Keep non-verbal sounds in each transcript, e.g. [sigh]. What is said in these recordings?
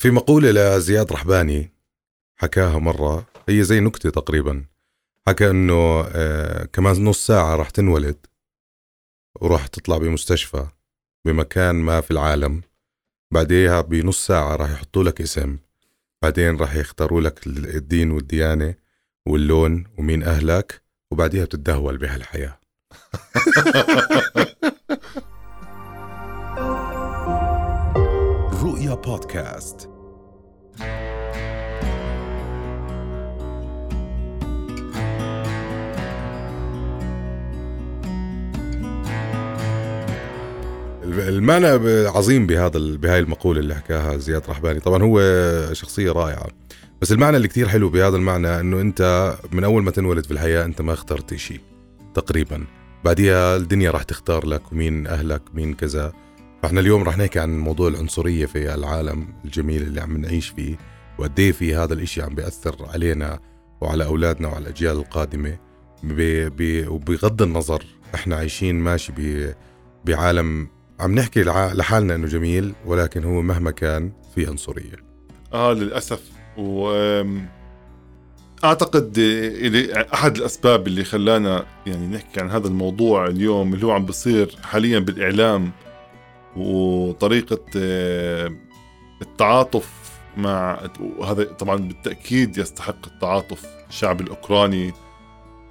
في مقولة لزياد رحباني حكاها مرة هي زي نكتة تقريبا حكى إنه آه كمان نص ساعة راح تنولد وراح تطلع بمستشفى بمكان ما في العالم. بعديها بنص ساعة راح يحطوا لك اسم. بعدين راح يختاروا لك الدين والديانة واللون ومين أهلك وبعديها بتتدهول بهالحياة. [laughs] رؤيا بودكاست. المعنى عظيم بهذا بهاي المقولة اللي حكاها زياد رحباني. طبعا هو شخصية رائعة بس المعنى اللي كتير حلو بهذا المعنى إنه أنت من أول ما تنولد في الحياة أنت ما اخترت شيء تقريبا. بعديها الدنيا راح تختار لك ومين أهلك مين كذا. فاحنا اليوم راح نحكي عن موضوع العنصرية في العالم الجميل اللي عم نعيش فيه وقد إيه في هذا الإشي عم بيأثر علينا وعلى أولادنا وعلى الأجيال القادمة. وبغض النظر إحنا عايشين ماشي بعالم عم نحكي لحالنا إنه جميل ولكن هو مهما كان في عنصرية. آه للأسف. و أعتقد أحد الأسباب اللي خلانا يعني نحكي عن هذا الموضوع اليوم اللي هو عم بصير حاليا بالإعلام وطريقة التعاطف مع وهذا طبعا بالتأكيد يستحق التعاطف. الشعب الأوكراني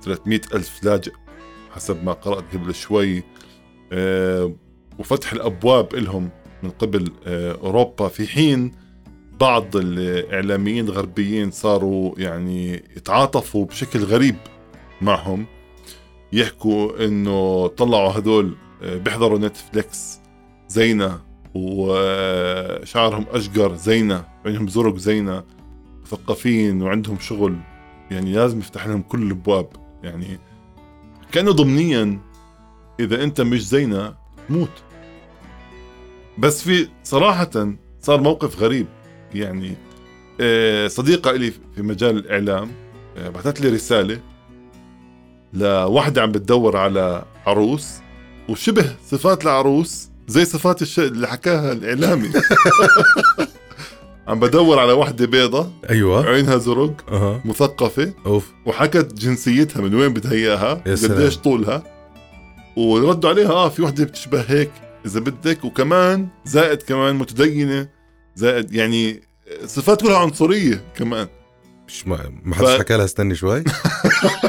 300 ألف لاجئ حسب ما قرأت قبل شوي وفتح الأبواب لهم من قبل آه، أوروبا. في حين بعض الإعلاميين الغربيين صاروا يعني يتعاطفوا بشكل غريب معهم يحكوا إنه طلعوا هذول آه، بيحضروا نتفليكس. زينا وشعرهم اشقر زينا عندهم زرق زينا مثقفين وعندهم شغل. يعني لازم يفتح لهم كل الابواب يعني كأنه ضمنيا إذا أنت مش زينا موت. بس في صراحة صار موقف غريب. يعني آه، صديقة إلي في مجال الإعلام آه، بعثت لي رسالة لوحدة عم بتدور على عروس وشبه صفات العروس زي صفات الش... اللي حكاها الإعلامي. عم بدور على وحدة بيضة أيوه. عينها زرق أها. مثقفة. أوف. وحكت جنسيتها من وين بدها اياها قديش طولها. وردوا عليها آه في وحدة بتشبه هيك إذا بدك. وكمان زائد كمان متدينة زائد يعني صفات كلها عنصرية كمان. مش ما ما حدش ف... حكى لها استني شوي. [laughs]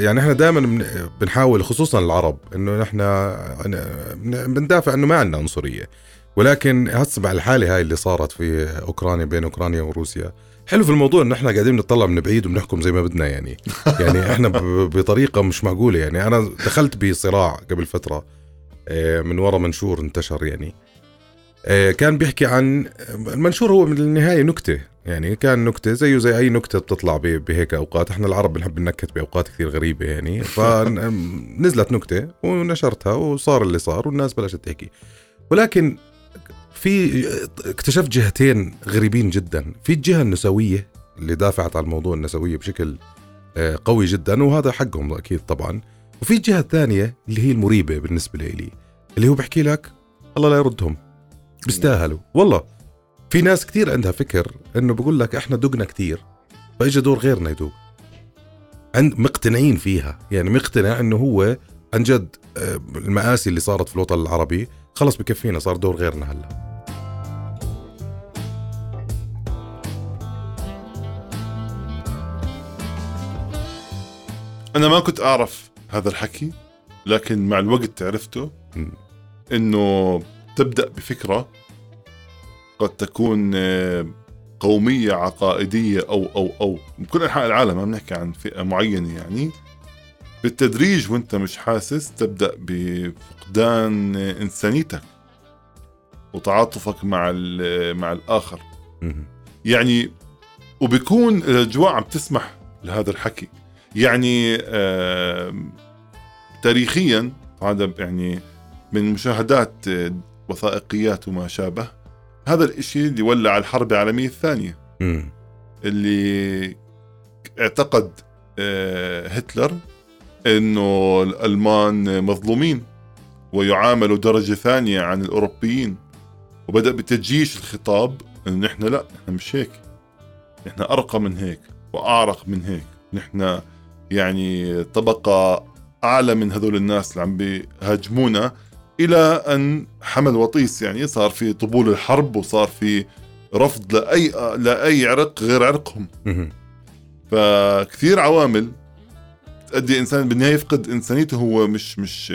يعني إحنا دائما بنحاول خصوصا العرب إنه نحن بندافع إنه ما عندنا عنصرية. ولكن هسه مع الحالة هاي اللي صارت في أوكرانيا بين أوكرانيا وروسيا حلو في الموضوع ان إحنا قاعدين نطلع من بعيد وبنحكم زي ما بدنا يعني. [laughs] يعني إحنا بطريقة مش معقولة يعني. أنا دخلت بصراع قبل فترة آه، من وراء منشور انتشر يعني. كان بيحكي عن المنشور هو من النهاية نكتة. يعني كان نكتة زيه زي أي نكتة بتطلع بهيك أوقات. إحنا العرب بنحب ننكت بأوقات كثير غريبة يعني. [laughs] فنزلت نكتة ونشرتها وصار اللي صار والناس بلشت تحكي. ولكن في اكتشفت جهتين غريبين جدا. في الجهة النسوية اللي دافعت عن الموضوع النسوية بشكل آه، قوي جدا وهذا حقهم أكيد طبعا. وفي الجهة الثانية اللي هي المريبة بالنسبة لي اللي هو بحكي لك الله لا يردهم. بيستاهلوا. والله. في ناس كثير عندها فكر إنه بقول لك إحنا دقنا كثير فاجى دور غيرنا يدوق. عند مقتنعين فيها. يعني مقتنع إنه هو عن جد آه، المآسي اللي صارت في الوطن العربي خلص بكفينا صار دور غيرنا هلا. أنا ما كنت أعرف هذا الحكي لكن مع الوقت عرفته إنه تبدأ بفكرة قد تكون آه، قومية عقائدية أو أو أو بكل أنحاء العالم ما بنحكي عن فئة معينة يعني. بالتدريج وأنت مش حاسس تبدأ بفقدان إنسانيتك وتعاطفك مع مع الآخر. يعني وبيكون الأجواء عم تسمح لهذا الحكي. يعني تاريخيا هذا يعني من مشاهدات وثائقيات وما شابه. هذا الإشي اللي ولع الحرب العالمية الثانية. م. اللي اعتقد آه، هتلر إنه الألمان مظلومين ويعاملوا درجة ثانية عن الأوروبيين. وبدأ بتجيش الخطاب إنه نحن لا نحن مش هيك. نحن أرقى من هيك وأعرق من هيك. نحن يعني طبقة أعلى من هذول الناس اللي عم بيهاجمونا. إلى أن حمل وطيس يعني صار في طبول الحرب وصار في رفض لأي لأي عرق غير عرقهم. فكثير عوامل تؤدي إنسان بالنهاية يفقد إنسانيته هو مش مش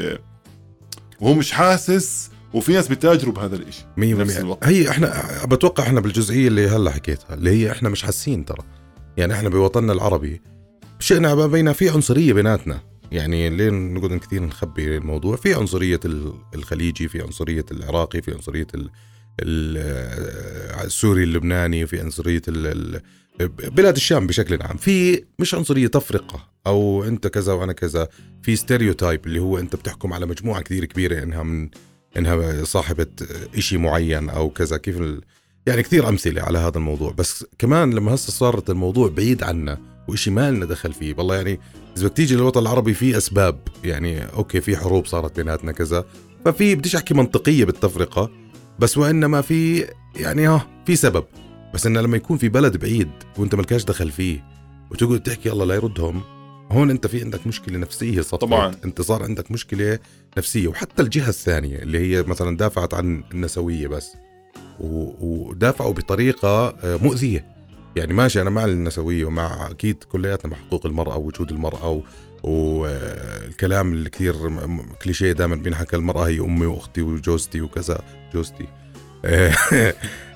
وهو مش حاسس وفي ناس بتاجروا بهذا بالمية. الوقت. هي إحنا بتوقع إحنا بالجزئية اللي هلا حكيتها اللي هي إحنا مش حاسين ترى يعني إحنا بوطننا العربي شئنا ما بينا في عنصرية بيناتنا يعني ليه نقعد كثير نخبي الموضوع في عنصرية ال- الخليجي في عنصرية العراقي في عنصرية ال- ال- السوري اللبناني في ال- بلاد الشام بشكل عام. في مش عنصرية تفرقة أو أنت كذا وأنا كذا. في stereotype اللي هو أنت بتحكم على مجموعة كثير كبيرة إنها من إنها صاحبة إشي معين أو كذا. كيف. يعني كثير أمثلة على هذا الموضوع. بس كمان لما هسه صارت الموضوع بعيد عنا وإشي ما لنا دخل فيه. والله يعني إذا بدك تيجي للوطن العربي في أسباب يعني okay في حروب صارت بيناتنا كذا ففي بديش أحكي منطقية بالتفرقة بس وإنما في يعني ها في سبب. بس إنه لما يكون في بلد بعيد وأنت ملكاش دخل فيه وتقعد تحكي الله لا يردهم هون أنت في عندك مشكلة نفسية صفت طبعاً. أنت صار عندك مشكلة نفسية وحتى الجهة الثانية اللي هي مثلا دافعت عن النسوية بس ودافعوا بطريقة آه، مؤذية. يعني ماشي أنا مع النسوية ومع أكيد كلياتنا مع حقوق المرأة ووجود المرأة و- والكلام اللي كثير كليشيه دائما بينحكى المرأة هي أمي وأختي وجوزتي وكذا جوزتي. [laughs]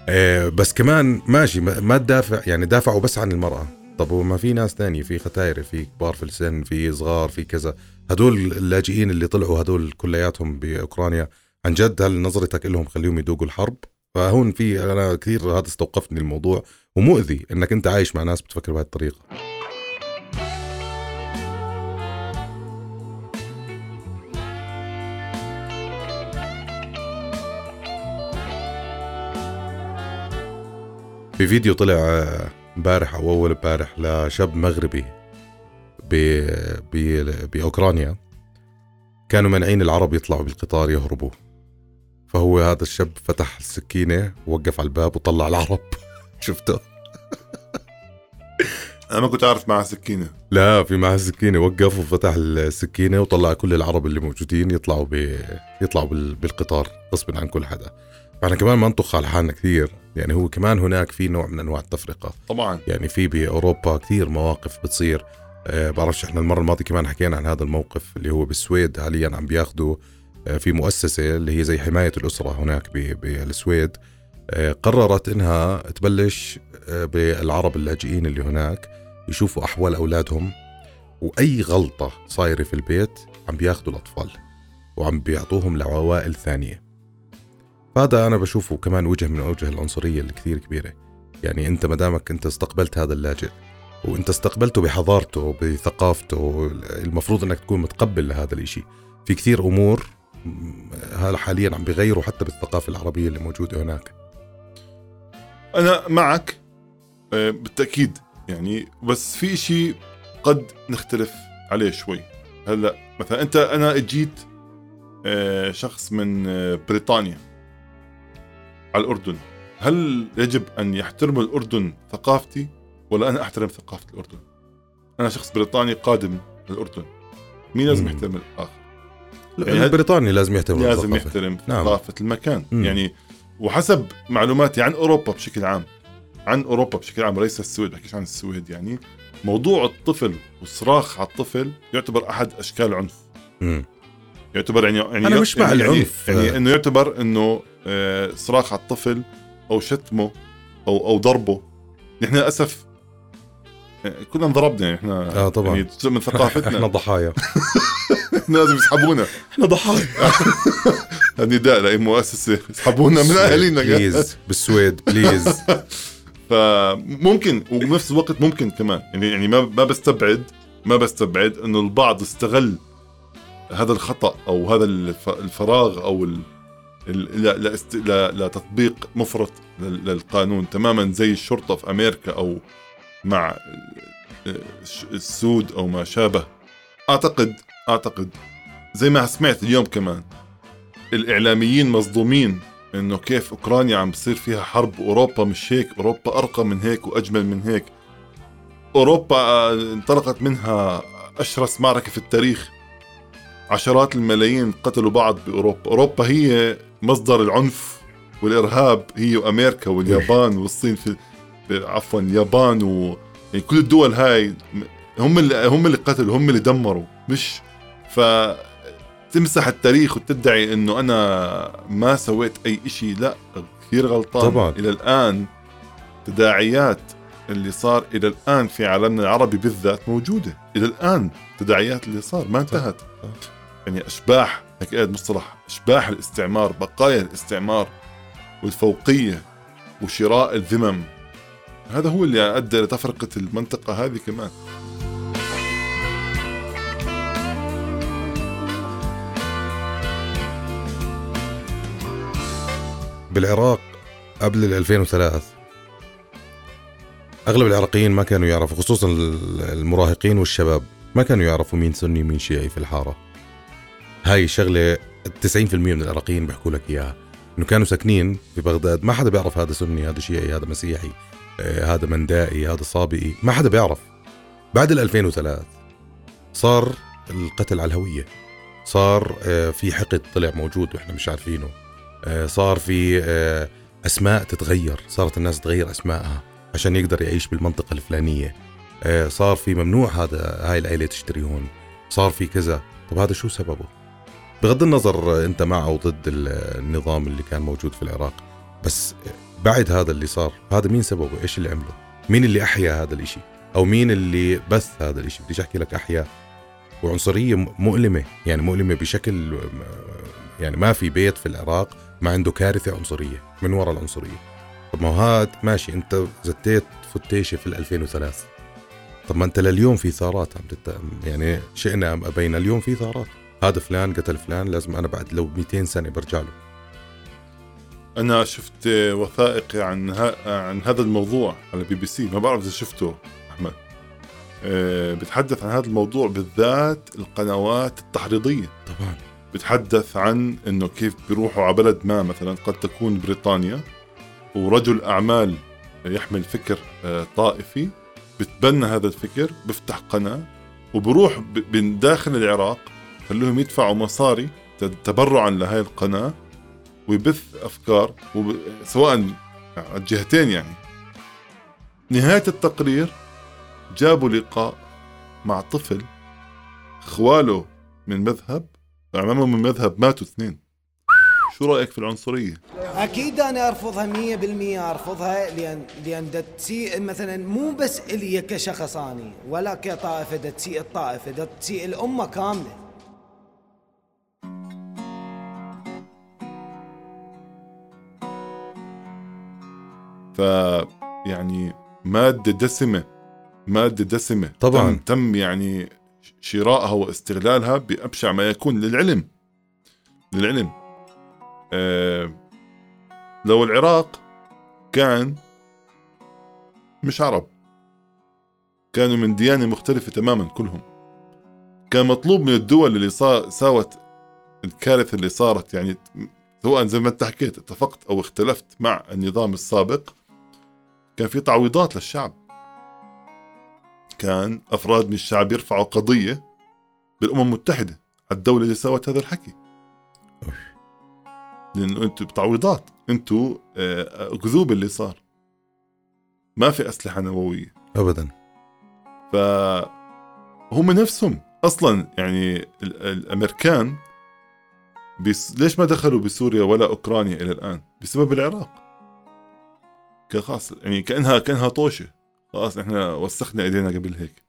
آه، بس كمان ماشي ما تدافع يعني دافعوا بس عن المرأة. طب وما في ناس تانية في ختايرة في كبار في السن في صغار في كذا. هدول اللاجئين اللي طلعوا هدول كلياتهم بأوكرانيا عن جد هل نظرتك لهم خليهم يذوقوا الحرب؟ فهون في أنا كثير هذا استوقفني الموضوع ومؤذي إنك أنت عايش مع ناس بتفكر بهذه الطريقة. في فيديو طلع آه، امبارح أو أول امبارح لشاب مغربي ب... ب... بأوكرانيا. كانوا مانعين العرب يطلعوا بالقطار يهربوا. فهو هذا الشاب فتح السكينة ووقف على الباب وطلع العرب. [laughs] شفته؟ أنا ما كنت أعرف معها سكينة. لا في معه سكينة. وقف وفتح السكينة وطلع كل العرب اللي موجودين يطلعوا ب... يطلعوا بال... بالقطار غصبا عن كل حدا. فاحنا كمان ما نطخ على حالنا كثير. يعني هو كمان هناك في نوع من أنواع التفرقة. طبعا. يعني في بأوروبا كثير مواقف بتصير. أه بعرفش إحنا المرة الماضية كمان حكينا عن هذا الموقف اللي هو بالسويد حاليا عم بياخذوا في مؤسسة اللي هي زي حماية الأسرة هناك بالسويد آه، قررت إنها تبلش آه، بالعرب اللاجئين اللي هناك يشوفوا أحوال أولادهم وأي غلطة صايرة في البيت عم بياخذوا الأطفال وعم بيعطوهم لعوائل ثانية. فهذا أنا بشوفه كمان وجه من أوجه العنصرية الكثير كبيرة. يعني أنت ما دامك أنت استقبلت هذا اللاجئ وأنت استقبلته بحضارته بثقافته المفروض إنك تكون متقبل لهذا الإشي. في كثير أمور هلا حاليا عم بيغيروا حتى بالثقافة العربية اللي موجودة هناك. أنا معك آه، بالتأكيد. يعني بس في شيء قد نختلف عليه شوي. هلأ مثلا أنت أنا اجيت آه، شخص من آه، بريطانيا على الأردن. هل يجب أن يحترم الأردن ثقافتي ولا أنا أحترم ثقافة الأردن؟ أنا شخص بريطاني قادم الأردن. مين لازم. يحترم الآخر؟ يعني البريطاني لازم يحترم لازم الثقافة. يحترم نعم. ثقافة المكان مم. يعني وحسب معلوماتي عن أوروبا بشكل عام عن أوروبا بشكل عام وليس السويد بحكيش عن السويد يعني موضوع الطفل والصراخ على الطفل يعتبر أحد أشكال العنف مم. يعتبر يعني يعني أنا مش مع يعني العنف. يعني, يعني إنه يعتبر إنه آه، صراخ على الطفل أو شتمه أو أو ضربه نحن للأسف آه، كنا انضربنا يعني إحنا آه، طبعاً. يعني من ثقافتنا. إحنا ضحايا. [laughs] لازم يسحبونا إحنا ضحايا. [laughs] هذا نداء لأي مؤسسة يسحبونا من أهالينا. please بالسويد please [laughs] فممكن وبنفس الوقت ممكن كمان. يعني يعني ما ما بستبعد ما بستبعد إنه البعض استغل هذا الخطأ أو هذا الف- الفراغ أو ال لتطبيق مفرط لل- للقانون تماما زي الشرطة في أمريكا أو مع السود أو ما شابه. أعتقد أعتقد زي ما سمعت اليوم كمان الإعلاميين مصدومين إنه كيف أوكرانيا عم بصير فيها حرب أوروبا مش هيك أوروبا أرقى من هيك وأجمل من هيك. أوروبا آه، انطلقت منها أشرس معركة في التاريخ. عشرات الملايين قتلوا بعض بأوروبا. أوروبا هي مصدر العنف والإرهاب هي وأمريكا واليابان والصين في عفوا اليابان و يعني كل الدول هاي هم اللي هم اللي قتلوا هم اللي دمروا مش؟ ف تمسح التاريخ وتدعي إنه أنا ما سويت أي شيء لا كثير غلطان. طبعا. إلى الآن تداعيات اللي صار إلى الآن في عالمنا العربي بالذات موجودة. إلى الآن تداعيات اللي صار ما انتهت. يعني أشباح هيك مصطلح أشباح الاستعمار بقايا الاستعمار والفوقية وشراء الذمم هذا هو اللي أدى لتفرقة المنطقة هذه كمان. بالعراق قبل 2003 أغلب العراقيين ما كانوا يعرفوا خصوصا المراهقين والشباب ما كانوا يعرفوا مين سني ومين شيعي في الحارة. هاي شغلة 90% من العراقيين بيحكوا لك إياها. إنه كانوا ساكنين في بغداد ما حدا بيعرف هذا سني هذا شيعي هذا مسيحي آه هذا مندائي هذا صابئي ما حدا بيعرف. بعد ال 2003 صار القتل على الهوية. صار آه في حقد طلع موجود وإحنا مش عارفينه. آه صار في أسماء تتغير صارت الناس تغير اسمائها عشان يقدر يعيش بالمنطقة الفلانية. صار في ممنوع هذا هاي العيلة تشتري هون صار في كذا. طب هذا شو سببه؟ بغض النظر انت مع أو ضد النظام اللي كان موجود في العراق بس بعد هذا اللي صار هذا مين سببه؟ إيش اللي عمله؟ مين اللي أحيا هذا الإشي؟ أو مين اللي بث هذا الإشي؟ بديش أحكي لك احيا وعنصرية مؤلمة يعني مؤلمة بشكل يعني ما في بيت في العراق ما عنده كارثة عنصرية من وراء العنصرية. طب ما هاد ماشي أنت زتيت فتيشة في 2003 طب ما أنت لليوم في ثارات عم. يعني شئنا أم أبينا اليوم في ثارات. هذا فلان قتل فلان لازم أنا بعد لو 200 سنة برجع له. أنا شفت وثائقي عن ها... عن هذا الموضوع على بي بي سي ما بعرف إذا شفته أحمد. أه بتحدث عن هذا الموضوع بالذات القنوات التحريضية. طبعا. بتحدث عن إنه كيف بيروحوا على بلد ما مثلا قد تكون بريطانيا ورجل أعمال يحمل فكر آه، طائفي بتبنى هذا الفكر بيفتح قناة وبروح من داخل العراق خلوهم يدفعوا مصاري تبرعا لهي القناة ويبث أفكار سواء على الجهتين يعني. نهاية التقرير جابوا لقاء مع طفل خواله من مذهب أعمامه من مذهب ماتوا اثنين. شو رأيك في العنصرية؟ أكيد أنا أرفضها 100% أرفضها لأن لأن تسيء مثلا مو بس إلي كشخص آني ولا كطائفة تسيء الطائفة تسيء الأمة كاملة. ف يعني مادة دسمة مادة دسمة. طبعا. تم, تم يعني شرائها واستغلالها بأبشع ما يكون للعلم. للعلم. آه، لو العراق كان مش عرب كانوا من ديانة مختلفة تماما كلهم. كان مطلوب من الدول اللي ساوت الكارثة اللي صارت يعني سواء زي ما انت حكيت اتفقت أو اختلفت مع النظام السابق كان في تعويضات للشعب. كان أفراد من الشعب يرفعوا قضية بالأمم المتحدة على الدولة اللي سوت هذا الحكي. لأنه أنتم بتعويضات. أنتم آه، كذوب اللي صار. ما في أسلحة نووية. ابدا. ف هم نفسهم. أصلا يعني الأمريكان بس ليش ما دخلوا بسوريا ولا أوكرانيا إلى الآن؟ بسبب العراق. خلاص يعني كانها كأنها طوشة. خلاص إحنا وسخنا إيدينا قبل هيك.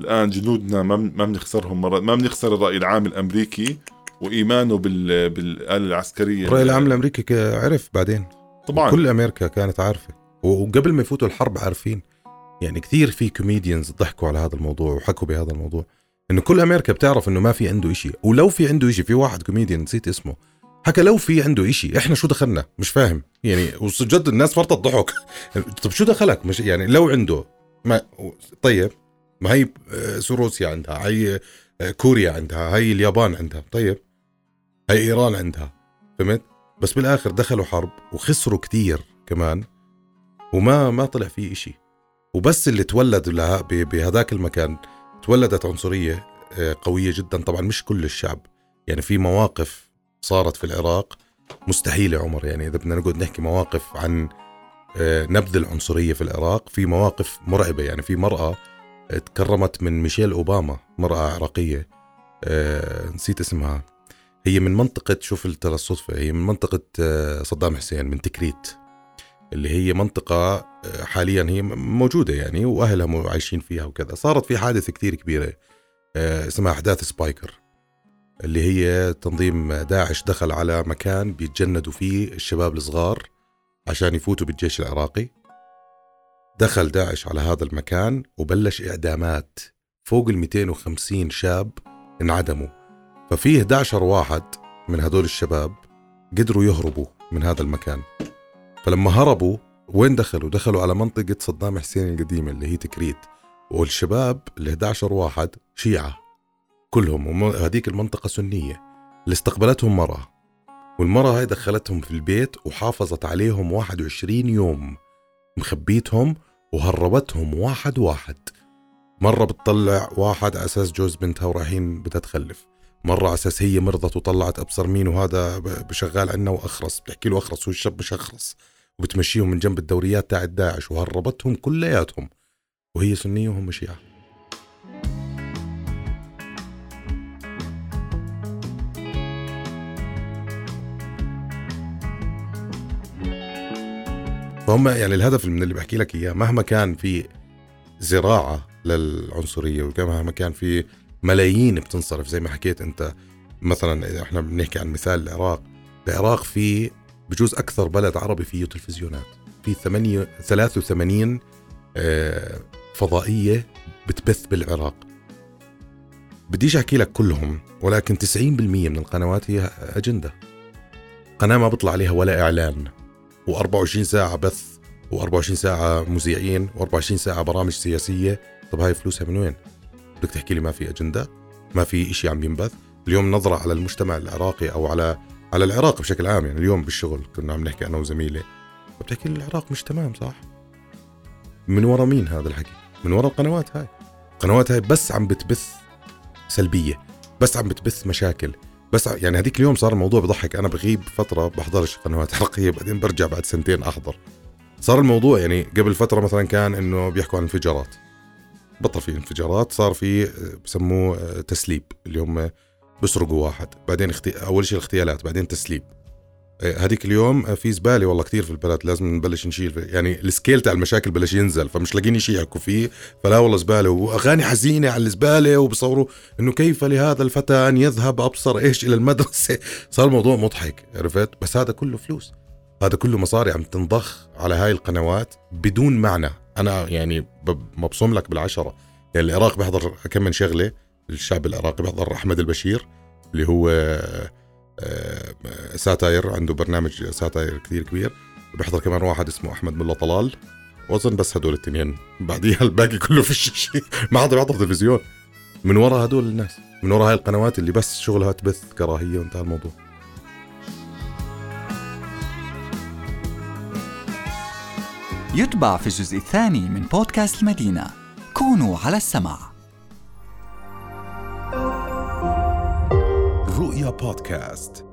الآن جنودنا ما ما بنخسرهم مرات ما بنخسر الرأي العام الأمريكي وإيمانه بال بالآلة العسكرية. الرأي العام الأمريكي عرف بعدين. طبعا. كل أمريكا كانت عارفة. وقبل ما يفوتوا الحرب عارفين. يعني كثير في كوميديانز ضحكوا على هذا الموضوع وحكوا بهذا الموضوع. إنه كل أمريكا بتعرف إنه ما في عنده إشي. ولو في عنده إشي في واحد كوميديان نسيت اسمه. حكى لو في عنده إشي إحنا شو دخلنا؟ مش فاهم. يعني وجد الناس فرطت ضحك. طب شو دخلك؟ مش يعني لو عنده ما طيب ما هي آه، روسيا عندها هي آه، كوريا عندها هي اليابان عندها طيب هي إيران عندها فهمت؟ بس بالآخر دخلوا حرب وخسروا كتير كمان وما ما طلع فيه إشي. وبس اللي تولدوا بهذاك المكان تولدت عنصرية آه، قوية جدا. طبعا مش كل الشعب. يعني في مواقف صارت في العراق. مستحيله عمر يعني إذا بدنا نقعد نحكي مواقف عن آه، نبذ العنصرية في العراق في مواقف مرعبة. يعني في مرأة تكرمت من ميشيل أوباما مرأة عراقية. آه، نسيت اسمها. هي من منطقة شوف ترى الصدفة هي من منطقة صدام حسين من تكريت اللي هي منطقة حاليا هي موجودة يعني وأهلها عايشين فيها وكذا. صارت في حادثة كثير كبيرة آه، اسمها أحداث سبايكر. اللي هي تنظيم داعش دخل على مكان بيتجندوا فيه الشباب الصغار عشان يفوتوا بالجيش العراقي. دخل داعش على هذا المكان وبلش إعدامات. فوق ال 250 شاب انعدموا. ففيه 11 واحد من هدول الشباب قدروا يهربوا من هذا المكان. فلما هربوا وين دخلوا؟ دخلوا على منطقة صدام حسين القديمة اللي هي تكريت. والشباب ال 11 واحد شيعة. كلهم وهذيك المنطقة سنية. اللي استقبلتهم مرأة والمرأة هاي دخلتهم في البيت وحافظت عليهم 21 يوم. مخبيتهم وهربتهم واحد واحد. مرة بتطلع واحد على أساس جوز بنتها ورايحين بدها تخلف مرة على أساس هي مرضت وطلعت أبصر مين وهذا بشغال عنا وأخرس. بتحكي له أخرس والشاب مش أخرس. وبتمشيهم من جنب الدوريات تاعت داعش وهربتهم كلياتهم. وهي سنية وهم شيعة فهم يعني الهدف من اللي بحكي لك إياه مهما كان في زراعة للعنصرية ومهما كان في ملايين بتنصرف زي ما حكيت أنت مثلا إحنا بنحكي عن مثال العراق. العراق في بجوز أكثر بلد عربي فيه تلفزيونات. في 8 83 آه، فضائية بتبث بالعراق. بديش أحكي لك كلهم ولكن 90% من القنوات هي أجندة. قناة ما بيطلع عليها ولا إعلان. و24 ساعة بث و24 ساعة مذيعين و24 ساعة برامج سياسية. طب هاي فلوسها من وين؟ بدك تحكي لي ما في أجندة؟ ما في إشي عم ينبث؟ اليوم نظرة على المجتمع العراقي أو على على العراق بشكل عام يعني اليوم بالشغل كنا عم نحكي أنا وزميلي. بتحكي لي العراق مش تمام صح؟ من ورا مين هذا الحكي؟ من ورا القنوات هاي. القنوات هاي بس عم بتبث سلبية بس عم بتبث مشاكل. بس يعني هذيك اليوم صار الموضوع بضحك. أنا بغيب فترة بحضرش قنوات عراقيه بعدين برجع بعد سنتين أحضر. صار الموضوع يعني قبل فترة مثلا كان إنه بيحكوا عن انفجارات. بطل في انفجارات صار في بسموه تسليب. اللي هم بيسرقوا واحد. بعدين. أول شيء الاغتيالات بعدين تسليب. هذيك اليوم في زبالة والله كثير في البلد لازم نبلش نشيل يعني السكيل تاع المشاكل بلش ينزل فمش لاقيين شيء يحكوا فيه فلا والله زبالة وأغاني حزينة على الزبالة وبصوروا إنه كيف لهذا الفتى أن يذهب أبصر إيش إلى المدرسة؟ [laughs] صار الموضوع مضحك عرفت؟ بس هذا كله فلوس هذا كله مصاري عم تنضخ على هاي القنوات بدون معنى. أنا يعني مبصوم لك بالعشرة. يعني العراق بيحضر كم من شغلة الشعب العراقي بيحضر أحمد البشير اللي هو آه، satire عنده برنامج satire كثير كبير. بيحضر كمان واحد اسمه أحمد ملا طلال. وأظن بس هدول الاثنين بعديها [laughs] الباقي كله في شيء ما حدا بيحضر تلفزيون. من وراء هدول الناس. من وراء هاي القنوات اللي بس شغلها تبث كراهية وانتهى الموضوع. يتبع في الجزء الثاني من بودكاست المدينة. كونوا على السمع رؤيا بودكاست